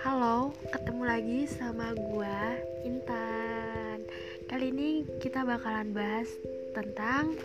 Halo, ketemu lagi sama gua Intan. Kali ini kita bakalan bahas tentang